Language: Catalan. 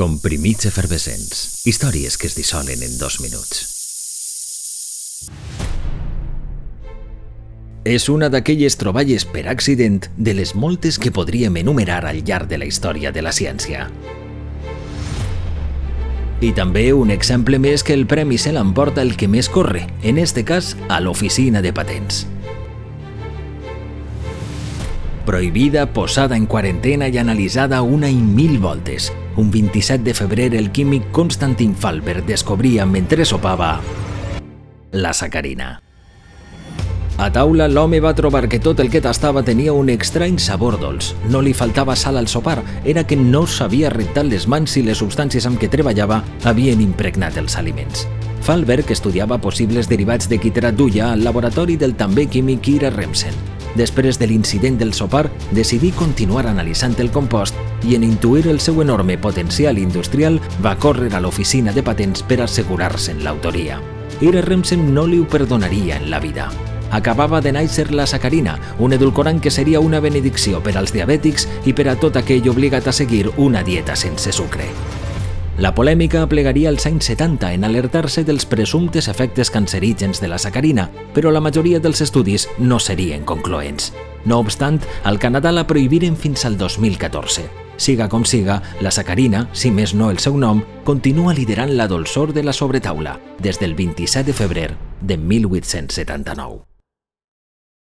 Comprimits efervescents. Històries que es dissolen en dos minuts. És una d'aquelles troballes per accident de les moltes que podríem enumerar al llarg de la història de la ciència. I també un exemple més que el premi se l'emporta el que més corre, en este cas a l'oficina de patents prohibida, posada en quarantena i analitzada una i mil voltes. Un 27 de febrer el químic Konstantin Falber descobria mentre sopava la sacarina. A taula, l'home va trobar que tot el que tastava tenia un estrany sabor dolç. No li faltava sal al sopar, era que no s'havia rentat les mans i les substàncies amb què treballava havien impregnat els aliments. Falber, que estudiava possibles derivats de quitrat duia al laboratori del també químic Ira Remsen. Després de l'incident del sopar, decidí continuar analitzant el compost i en intuir el seu enorme potencial industrial va córrer a l'oficina de patents per assegurar-se'n l'autoria. Ira Remsen no li ho perdonaria en la vida. Acabava de néixer la sacarina, un edulcorant que seria una benedicció per als diabètics i per a tot aquell obligat a seguir una dieta sense sucre. La polèmica plegaria als anys 70 en alertar-se dels presumptes efectes cancerígens de la sacarina, però la majoria dels estudis no serien concloents. No obstant, al Canadà la prohibiren fins al 2014. Siga com siga, la sacarina, si més no el seu nom, continua liderant la dolçor de la sobretaula des del 27 de febrer de 1879.